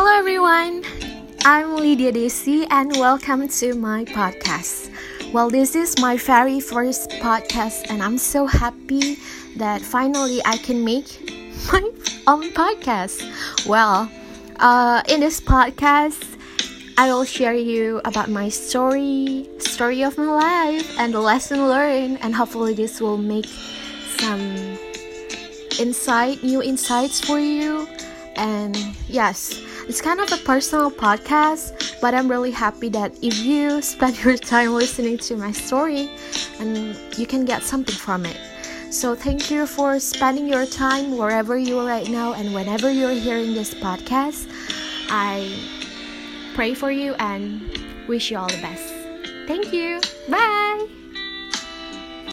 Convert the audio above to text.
Hello, everyone. I'm Lydia Desi, and welcome to my podcast. Well, this is my very first podcast, and I'm so happy that finally I can make my own podcast. Well, uh, in this podcast, I will share you about my story, story of my life, and the lesson learned, and hopefully this will make some insight, new insights for you. And yes, it's kind of a personal podcast, but I'm really happy that if you spend your time listening to my story and you can get something from it. So thank you for spending your time wherever you are right now and whenever you're hearing this podcast. I pray for you and wish you all the best. Thank you. Bye.